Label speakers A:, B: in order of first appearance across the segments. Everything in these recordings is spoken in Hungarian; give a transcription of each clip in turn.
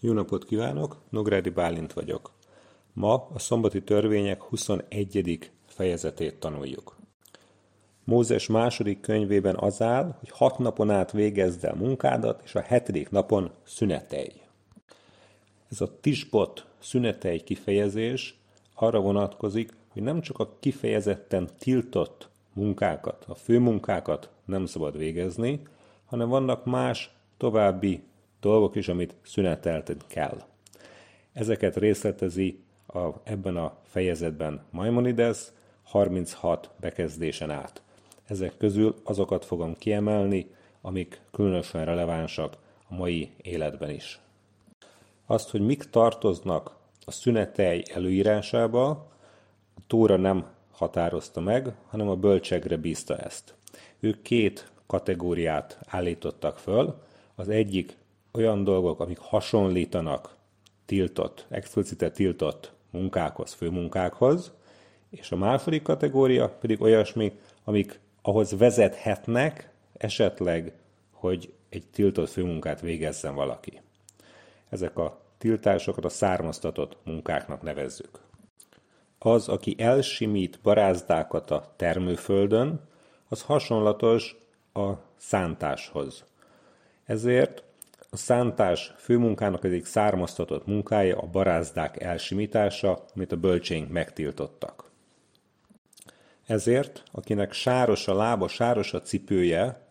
A: Jó napot kívánok, Nográdi Bálint vagyok. Ma a szombati törvények 21. fejezetét tanuljuk. Mózes második könyvében az áll, hogy hat napon át végezd el munkádat, és a hetedik napon szünetelj. Ez a tisbot szünetelj kifejezés arra vonatkozik, hogy nem csak a kifejezetten tiltott munkákat, a főmunkákat nem szabad végezni, hanem vannak más további dolgok is, amit szünetelten kell. Ezeket részletezi a, ebben a fejezetben Maimonides 36 bekezdésen át. Ezek közül azokat fogom kiemelni, amik különösen relevánsak a mai életben is. Azt, hogy mik tartoznak a szünetely előírásába, a Tóra nem határozta meg, hanem a bölcsegre bízta ezt. Ők két kategóriát állítottak föl. Az egyik olyan dolgok, amik hasonlítanak tiltott, explicite tiltott munkákhoz, főmunkákhoz, és a második kategória pedig olyasmi, amik ahhoz vezethetnek esetleg, hogy egy tiltott főmunkát végezzen valaki. Ezek a tiltásokat a származtatott munkáknak nevezzük. Az, aki elsimít barázdákat a termőföldön, az hasonlatos a szántáshoz. Ezért a szántás főmunkának egyik származtatott munkája a barázdák elsimítása, amit a bölcsénk megtiltottak. Ezért, akinek sáros a lába, sáros a cipője,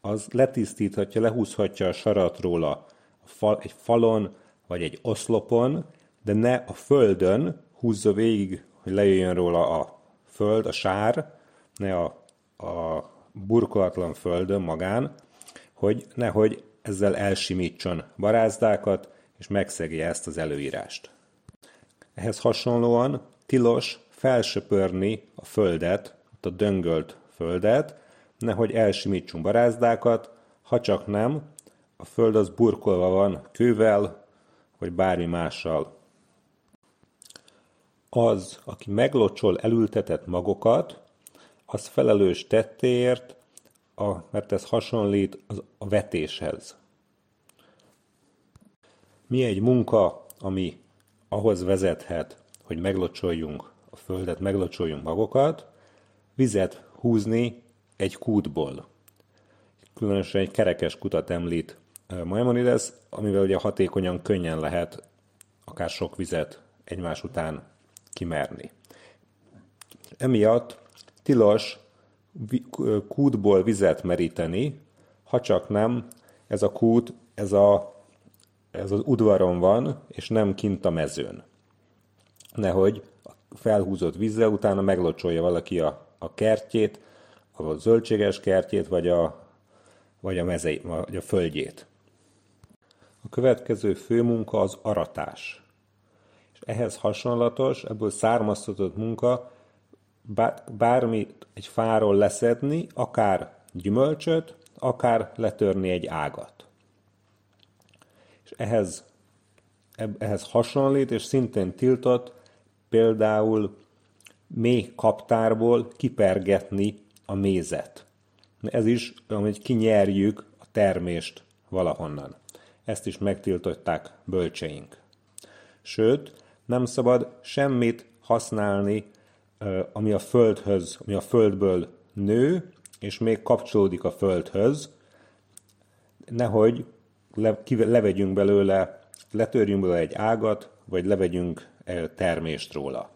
A: az letisztíthatja, lehúzhatja a sarat róla a fal, egy falon vagy egy oszlopon, de ne a földön húzza végig, hogy lejöjjön róla a föld, a sár, ne a, a burkolatlan földön magán, hogy nehogy ezzel elsimítson barázdákat, és megszegje ezt az előírást. Ehhez hasonlóan tilos felsöpörni a földet, a döngölt földet, nehogy elsimítsunk barázdákat, ha csak nem, a föld az burkolva van kővel, vagy bármi mással. Az, aki meglocsol elültetett magokat, az felelős tettéért, a, mert ez hasonlít az, a vetéshez. Mi egy munka, ami ahhoz vezethet, hogy meglocsoljunk a földet, meglocsoljunk magokat, vizet húzni egy kútból. Különösen egy kerekes kutat említ Maimonides, amivel ugye hatékonyan, könnyen lehet akár sok vizet egymás után kimerni. Emiatt tilos kútból vizet meríteni, ha csak nem ez a kút, ez, a, ez az udvaron van, és nem kint a mezőn. Nehogy a felhúzott vízzel utána meglocsolja valaki a, a kertjét, a zöldséges kertjét, vagy a, vagy a, mezei, vagy a földjét. A következő főmunka az aratás. És ehhez hasonlatos, ebből származtatott munka bármit egy fáról leszedni, akár gyümölcsöt, akár letörni egy ágat. És ehhez, ehhez hasonlít, és szintén tiltott például mély kaptárból kipergetni a mézet. Ez is, hogy kinyerjük a termést valahonnan. Ezt is megtiltották bölcseink. Sőt, nem szabad semmit használni ami a földhöz, ami a földből nő, és még kapcsolódik a földhöz, nehogy le, levegyünk belőle, letörjünk belőle egy ágat, vagy levegyünk termést róla.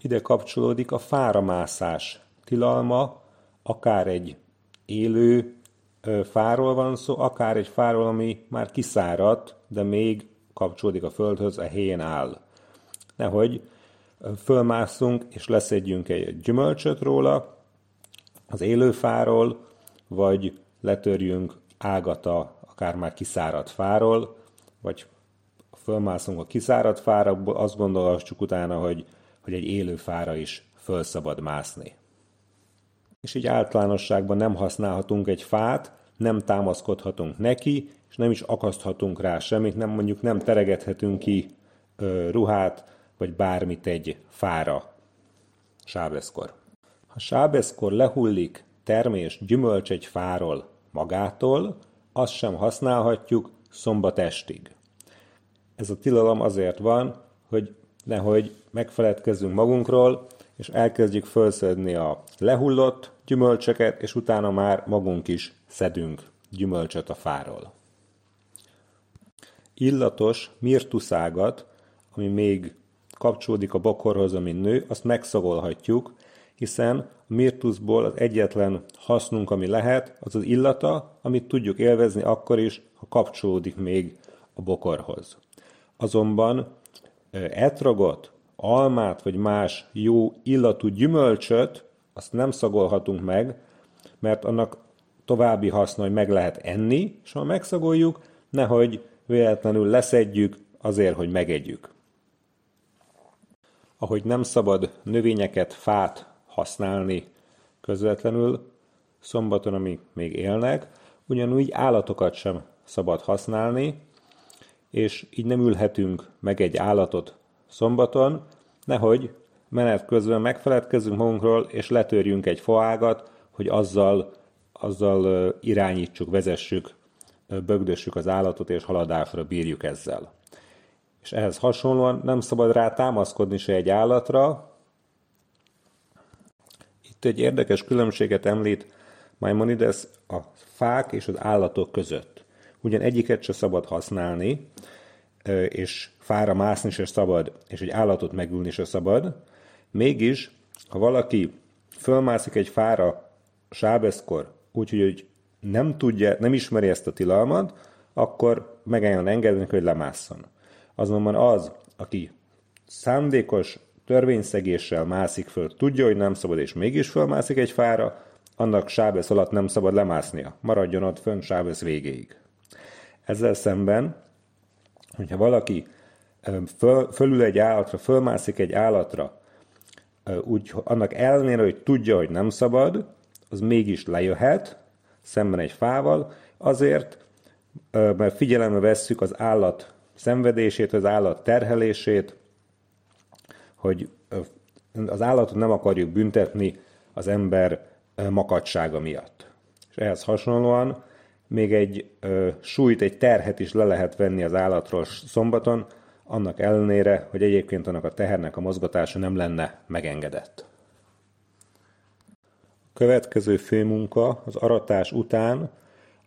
A: Ide kapcsolódik a fáramászás tilalma, akár egy élő fáról van szó, akár egy fáról, ami már kiszáradt, de még kapcsolódik a földhöz, a helyén áll. Nehogy fölmászunk, és leszedjünk egy gyümölcsöt róla, az élőfáról, vagy letörjünk ágata, akár már kiszáradt fáról, vagy fölmászunk a kiszáradt fára, azt gondolhassuk utána, hogy, hogy egy élő fára is föl szabad mászni. És így általánosságban nem használhatunk egy fát, nem támaszkodhatunk neki, és nem is akaszthatunk rá semmit, nem mondjuk nem teregethetünk ki ö, ruhát, vagy bármit egy fára sábeszkor. Ha sábeszkor lehullik termés gyümölcs egy fáról magától, azt sem használhatjuk, szombat estig. Ez a tilalom azért van, hogy nehogy megfeledkezzünk magunkról, és elkezdjük felszedni a lehullott gyümölcsöket, és utána már magunk is szedünk gyümölcsöt a fáról. Illatos mirtuszágat, ami még kapcsolódik a bokorhoz, ami nő, azt megszagolhatjuk, hiszen a mirtuszból az egyetlen hasznunk, ami lehet, az az illata, amit tudjuk élvezni akkor is, ha kapcsolódik még a bokorhoz. Azonban etragot, almát vagy más jó illatú gyümölcsöt, azt nem szagolhatunk meg, mert annak további haszna, hogy meg lehet enni, és ha megszagoljuk, nehogy véletlenül leszedjük azért, hogy megegyük. Ahogy nem szabad növényeket, fát használni közvetlenül szombaton, amik még élnek, ugyanúgy állatokat sem szabad használni, és így nem ülhetünk meg egy állatot szombaton, nehogy menet közben megfeledkezzünk magunkról, és letörjünk egy foágat, hogy azzal, azzal irányítsuk, vezessük, bögdössük az állatot, és haladásra bírjuk ezzel. És ehhez hasonlóan nem szabad rá támaszkodni se egy állatra. Egy érdekes különbséget említ Maimonides a fák és az állatok között. Ugyan egyiket se szabad használni, és fára mászni se szabad, és egy állatot megülni se szabad. Mégis, ha valaki fölmászik egy fára sábeszkor, úgyhogy hogy nem tudja, nem ismeri ezt a tilalmat, akkor megálljon engedni, hogy lemásszon. Azonban az, aki szándékos törvényszegéssel mászik föl, tudja, hogy nem szabad, és mégis fölmászik egy fára, annak sábesz alatt nem szabad lemásznia. Maradjon ott fönn sábesz végéig. Ezzel szemben hogyha valaki föl, fölül egy állatra, fölmászik egy állatra, úgy annak ellenére, hogy tudja, hogy nem szabad, az mégis lejöhet, szemben egy fával, azért, mert figyelembe vesszük az állat szenvedését, az állat terhelését, hogy az állatot nem akarjuk büntetni az ember makadsága miatt. És ehhez hasonlóan még egy ö, súlyt, egy terhet is le lehet venni az állatról szombaton, annak ellenére, hogy egyébként annak a tehernek a mozgatása nem lenne megengedett. A következő főmunka az aratás után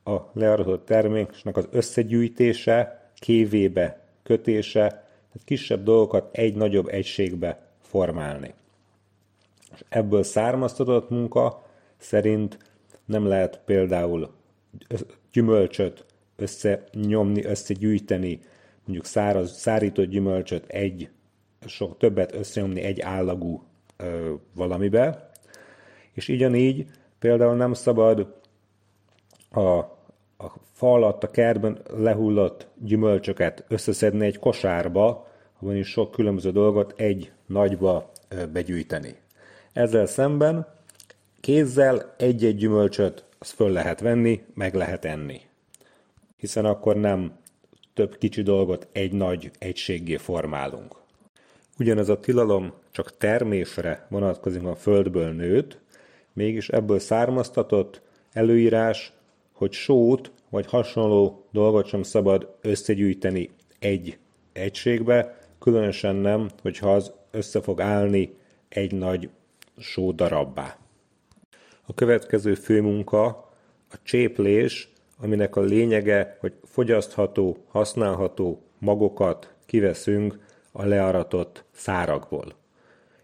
A: a learatott terméknek az összegyűjtése, kévébe kötése, tehát kisebb dolgokat egy nagyobb egységbe formálni. És ebből származtatott munka szerint nem lehet például gyümölcsöt összenyomni, összegyűjteni, mondjuk száraz, szárított gyümölcsöt egy, sok többet összenyomni egy állagú ö, valamibe, és így például nem szabad a, fa alatt, a kertben lehullott gyümölcsöket összeszedni egy kosárba, ahol is sok különböző dolgot egy nagyba begyűjteni. Ezzel szemben kézzel egy-egy gyümölcsöt azt föl lehet venni, meg lehet enni. Hiszen akkor nem több kicsi dolgot egy nagy egységgé formálunk. Ugyanez a tilalom csak termésre vonatkozik a földből nőtt, mégis ebből származtatott előírás, hogy sót vagy hasonló dolgot sem szabad összegyűjteni egy egységbe, különösen nem, hogyha az össze fog állni egy nagy só darabbá. A következő főmunka a cséplés, aminek a lényege, hogy fogyasztható, használható magokat kiveszünk a learatott szárakból.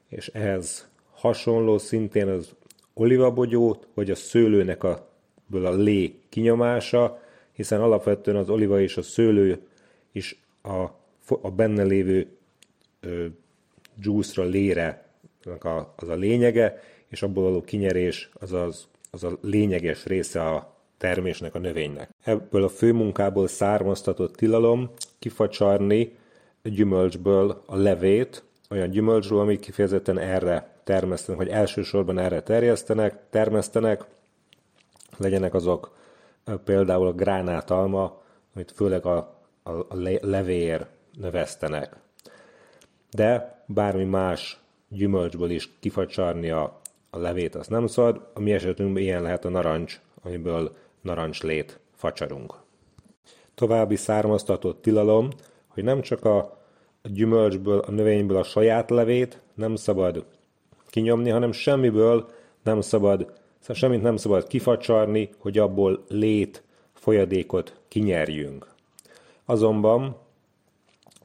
A: És ehhez hasonló szintén az olivabogyót, vagy a szőlőnek a, a lé kinyomása, hiszen alapvetően az oliva és a szőlő is a, a benne lévő juice-ra, lére az a lényege, és abból való kinyerés az, az, az a lényeges része a termésnek, a növénynek. Ebből a főmunkából származtatott tilalom kifacsarni a gyümölcsből a levét, olyan gyümölcsről, amik kifejezetten erre termesztenek, vagy elsősorban erre terjesztenek, termesztenek, legyenek azok például a gránátalma, amit főleg a, a, levér növesztenek. De bármi más gyümölcsből is kifacsarni a a levét az nem szabad, a mi esetünkben ilyen lehet a narancs, amiből narancslét facsarunk. további származtatott tilalom, hogy nem csak a gyümölcsből, a növényből a saját levét nem szabad kinyomni, hanem semmiből nem szabad, semmit nem szabad kifacsarni, hogy abból lét folyadékot kinyerjünk. Azonban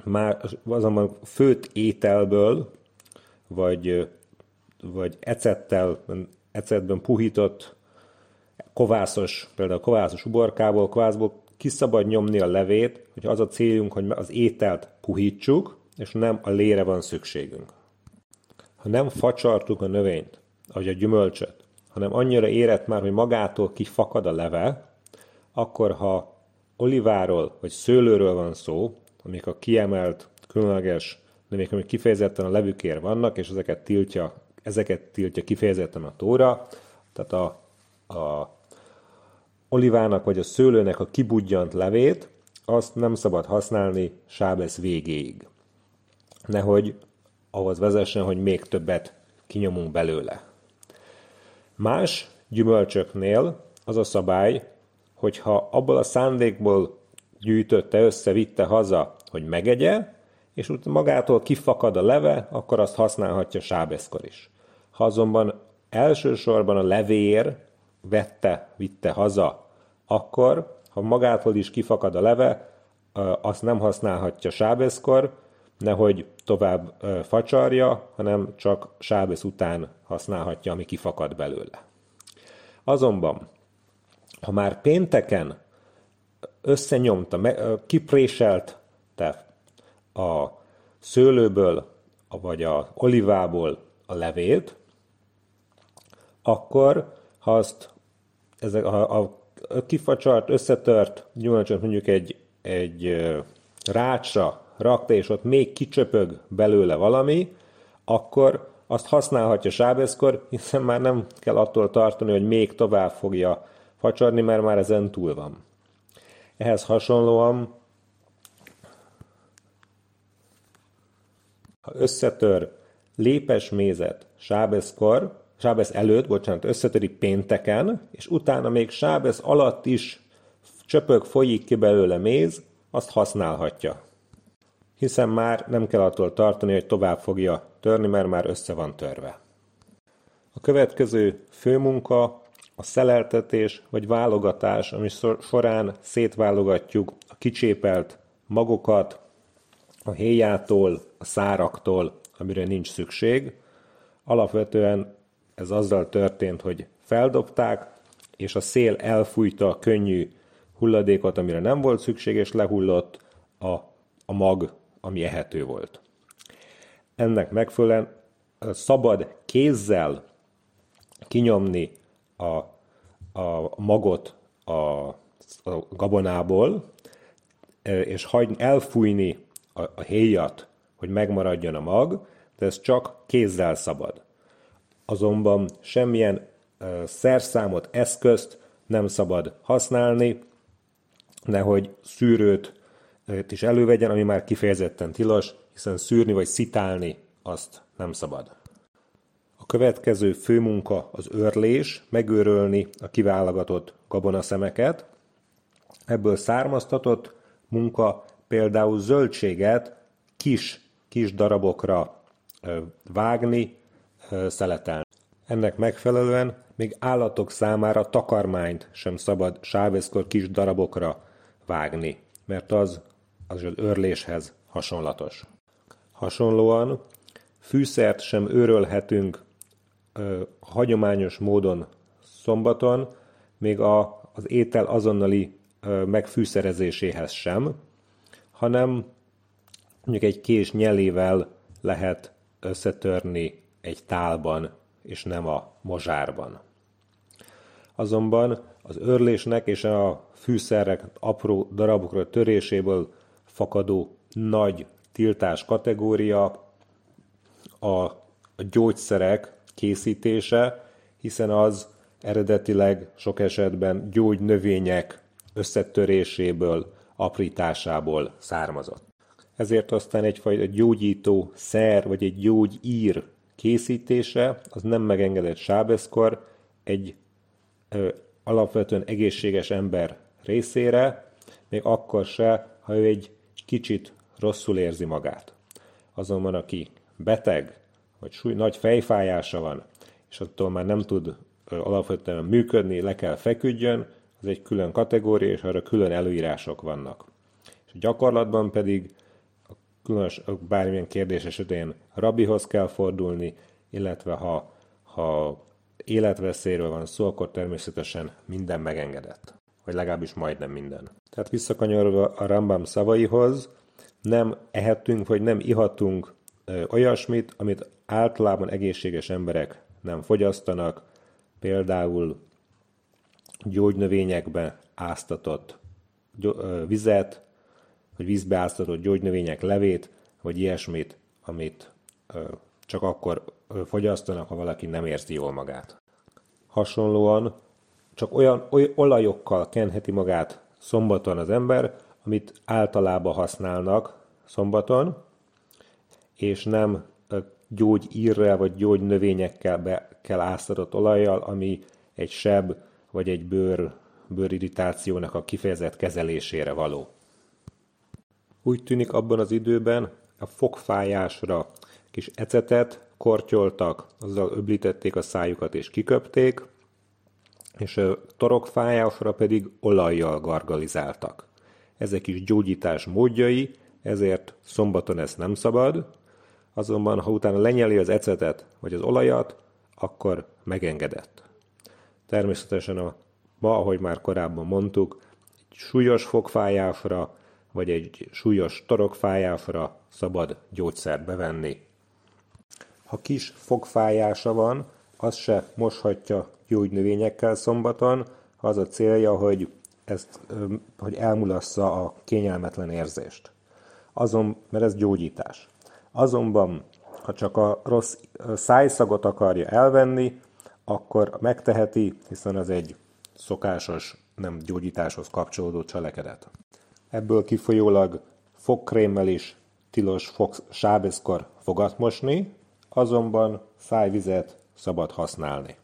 A: már azonban főtt ételből, vagy, vagy ecettel, ecetben puhított kovászos, például kovászos uborkából, kovászból ki nyomni a levét, hogy az a céljunk, hogy az ételt puhítsuk, és nem a lére van szükségünk. Ha nem facsartuk a növényt, vagy a gyümölcsöt, hanem annyira érett már, hogy magától kifakad a leve, akkor ha oliváról vagy szőlőről van szó, amik a kiemelt, különleges növények, amik kifejezetten a levükér vannak, és ezeket tiltja, ezeket tiltja kifejezetten a tóra, tehát a, a olivának vagy a szőlőnek a kibudjant levét, azt nem szabad használni sábesz végéig. Nehogy ahhoz vezessen, hogy még többet kinyomunk belőle. Más gyümölcsöknél az a szabály, hogyha abból a szándékból gyűjtötte össze, vitte haza, hogy megegye, és úgy magától kifakad a leve, akkor azt használhatja sábeszkor is. Ha azonban elsősorban a levér vette, vitte haza, akkor, ha magától is kifakad a leve, azt nem használhatja sábeszkor, nehogy tovább facsarja, hanem csak sábesz után használhatja, ami kifakad belőle. Azonban, ha már pénteken összenyomta, kipréselte a szőlőből, vagy a olivából a levét, akkor ha azt ezek, ha a kifacsart, összetört gyümölcsöt mondjuk egy, egy rácsra rakta, és ott még kicsöpög belőle valami, akkor azt használhatja sábeszkor, hiszen már nem kell attól tartani, hogy még tovább fogja facsarni, mert már ezen túl van. Ehhez hasonlóan, ha összetör lépes mézet sábeszkor, sábesz előtt, bocsánat, összetöri pénteken, és utána még sábesz alatt is csöpög, folyik ki belőle méz, azt használhatja. Hiszen már nem kell attól tartani, hogy tovább fogja törni, mert már össze van törve. A következő főmunka a szeleltetés vagy válogatás, ami során szétválogatjuk a kicsépelt magokat a héjától, a száraktól, amire nincs szükség. Alapvetően ez azzal történt, hogy feldobták, és a szél elfújta a könnyű hulladékot, amire nem volt szükség, és lehullott a, a mag, ami ehető volt. Ennek megfelelően szabad kézzel kinyomni a, a magot a, a gabonából, és hagyni, elfújni a, a héjat, hogy megmaradjon a mag, de ez csak kézzel szabad azonban semmilyen szerszámot, eszközt nem szabad használni, nehogy szűrőt is elővegyen, ami már kifejezetten tilos, hiszen szűrni vagy szitálni azt nem szabad. A következő főmunka az őrlés, megőrölni a kiválogatott gabonaszemeket. Ebből származtatott munka például zöldséget kis, kis darabokra vágni, szeletelni. Ennek megfelelően még állatok számára takarmányt sem szabad sáveszkor kis darabokra vágni, mert az az őrléshez hasonlatos. Hasonlóan fűszert sem őrölhetünk ö, hagyományos módon szombaton, még a, az étel azonnali ö, megfűszerezéséhez sem, hanem mondjuk egy kés nyelével lehet összetörni egy tálban, és nem a mozsárban. Azonban az örlésnek és a fűszerek apró darabokra töréséből fakadó nagy tiltás kategória a, gyógyszerek készítése, hiszen az eredetileg sok esetben gyógynövények összetöréséből, aprításából származott. Ezért aztán egyfajta gyógyító szer vagy egy gyógyír készítése az nem megengedett sábeszkor egy ö, alapvetően egészséges ember részére, még akkor se, ha ő egy kicsit rosszul érzi magát. Azonban aki beteg, vagy súly, nagy fejfájása van, és attól már nem tud alapvetően működni, le kell feküdjön, az egy külön kategória, és arra külön előírások vannak. És a gyakorlatban pedig a különös, bármilyen kérdés esetén rabihoz kell fordulni, illetve ha, ha életveszélyről van szó, akkor természetesen minden megengedett. Vagy legalábbis majdnem minden. Tehát visszakanyarva a Rambam szavaihoz, nem ehetünk, vagy nem ihatunk olyasmit, amit általában egészséges emberek nem fogyasztanak, például gyógynövényekbe áztatott vizet, vagy vízbe áztatott gyógynövények levét, vagy ilyesmit, amit csak akkor fogyasztanak, ha valaki nem érzi jól magát. Hasonlóan csak olyan oly olajokkal kenheti magát szombaton az ember, amit általában használnak szombaton, és nem gyógyírrel vagy gyógynövényekkel be kell áztatott olajjal, ami egy seb vagy egy bőr, bőrirritációnak a kifejezett kezelésére való. Úgy tűnik abban az időben a fogfájásra kis ecetet kortyoltak, azzal öblítették a szájukat és kiköpték, és a torokfájásra pedig olajjal gargalizáltak. Ezek is gyógyítás módjai, ezért szombaton ezt nem szabad, azonban ha utána lenyeli az ecetet vagy az olajat, akkor megengedett. Természetesen a ma, ahogy már korábban mondtuk, egy súlyos fogfájásra vagy egy súlyos torokfájásra szabad gyógyszert bevenni. Ha kis fogfájása van, az se moshatja gyógynövényekkel szombaton, az a célja, hogy ezt, hogy elmulassza a kényelmetlen érzést. Azon, mert ez gyógyítás. Azonban, ha csak a rossz szájszagot akarja elvenni, akkor megteheti, hiszen az egy szokásos, nem gyógyításhoz kapcsolódó cselekedet. Ebből kifolyólag fogkrémmel is tilos fog, sábeszkor fogat mosni, azonban szájvizet szabad használni.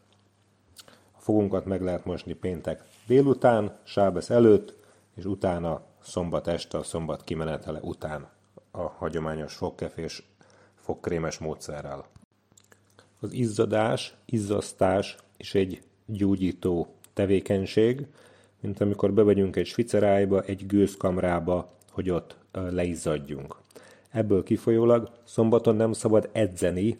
A: Fogunkat meg lehet mosni péntek délután, sábesz előtt, és utána szombat este, a szombat kimenetele után a hagyományos fogkefés fogkrémes módszerrel. Az izzadás, izzasztás is egy gyógyító tevékenység, mint amikor bevegyünk egy svicerájba, egy gőzkamrába, hogy ott leizzadjunk. Ebből kifolyólag szombaton nem szabad edzeni,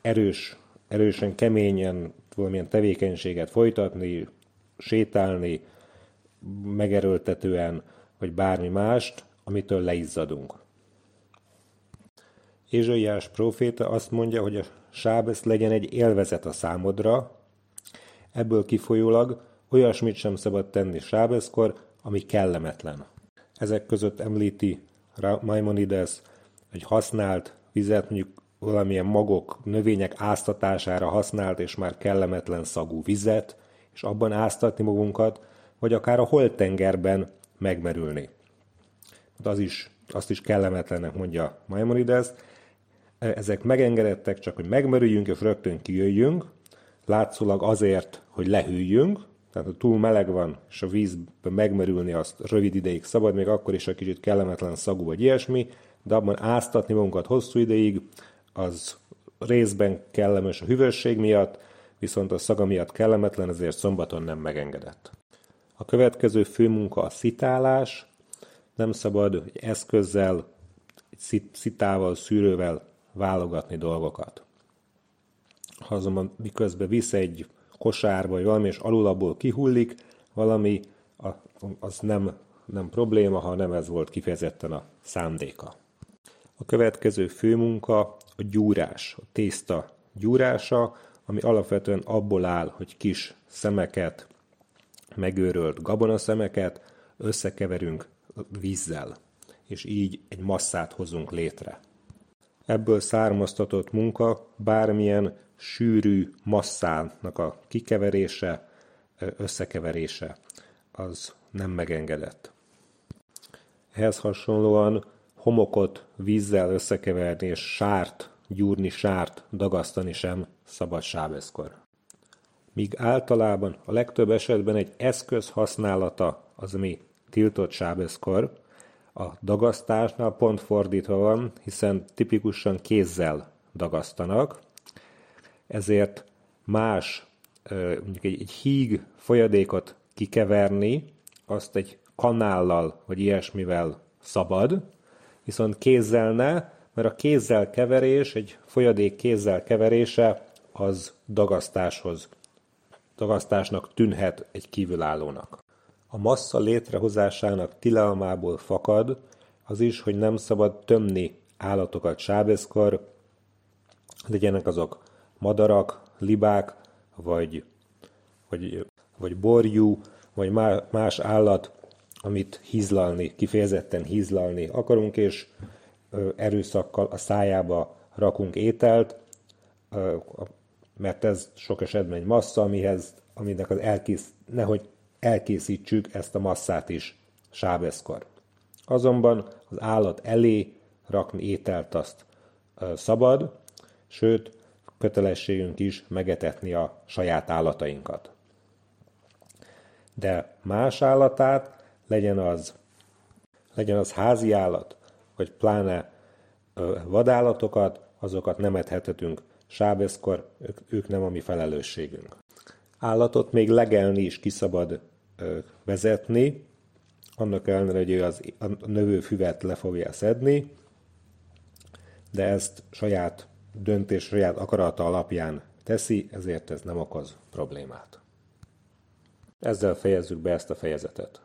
A: erős, erősen, keményen valamilyen tevékenységet folytatni, sétálni, megerőltetően, vagy bármi mást, amitől leizzadunk. Ézsaiás proféta azt mondja, hogy a sábesz legyen egy élvezet a számodra, ebből kifolyólag olyasmit sem szabad tenni sábeszkor, ami kellemetlen. Ezek között említi Maimonides, hogy használt vizet, mondjuk valamilyen magok, növények áztatására használt és már kellemetlen szagú vizet, és abban áztatni magunkat, vagy akár a holtengerben megmerülni. Az is, azt is kellemetlennek mondja Maimonides, ezek megengedettek csak, hogy megmerüljünk és rögtön kijöjjünk, látszólag azért, hogy lehűljünk, tehát ha túl meleg van, és a vízbe megmerülni azt rövid ideig szabad, még akkor is a kicsit kellemetlen szagú vagy ilyesmi, de abban áztatni magunkat hosszú ideig, az részben kellemes a hűvösség miatt, viszont a szaga miatt kellemetlen, ezért szombaton nem megengedett. A következő főmunka a szitálás. Nem szabad egy eszközzel, egy szitával, szűrővel válogatni dolgokat. Ha azonban miközben visz egy kosárba, vagy valami, és alul abból kihullik, valami, az nem, nem probléma, ha nem ez volt kifejezetten a szándéka. A következő főmunka a gyúrás, a tészta gyúrása, ami alapvetően abból áll, hogy kis szemeket, megőrölt gabonaszemeket összekeverünk vízzel, és így egy masszát hozunk létre. Ebből származtatott munka bármilyen sűrű masszának a kikeverése, összekeverése, az nem megengedett. Ehhez hasonlóan homokot vízzel összekeverni és sárt, gyúrni sárt, dagasztani sem szabad sábeszkor. Míg általában a legtöbb esetben egy eszköz használata az, ami tiltott sábeszkor, a dagasztásnál pont fordítva van, hiszen tipikusan kézzel dagasztanak, ezért más, mondjuk egy, egy híg folyadékot kikeverni, azt egy kanállal vagy ilyesmivel szabad, viszont kézzel ne, mert a kézzel keverés, egy folyadék kézzel keverése az dagasztáshoz, dagasztásnak tűnhet egy kívülállónak. A massza létrehozásának tilalmából fakad az is, hogy nem szabad tömni állatokat sábeszkor, legyenek azok madarak, libák, vagy, vagy, vagy borjú, vagy más állat, amit hízlalni, kifejezetten hízlalni akarunk, és erőszakkal a szájába rakunk ételt, mert ez sok esetben egy massza, amihez, aminek az elkész, nehogy elkészítsük ezt a masszát is sábeszkor. Azonban az állat elé rakni ételt azt szabad, sőt, kötelességünk is megetetni a saját állatainkat. De más állatát, legyen az, legyen az házi állat, vagy pláne vadállatokat, azokat nem ethetünk sábeszkor, ők, ők nem a mi felelősségünk. Állatot még legelni is kiszabad vezetni, annak ellenére, hogy ő az, a növő füvet le fogja szedni, de ezt saját döntés, saját akarata alapján teszi, ezért ez nem okoz problémát. Ezzel fejezzük be ezt a fejezetet.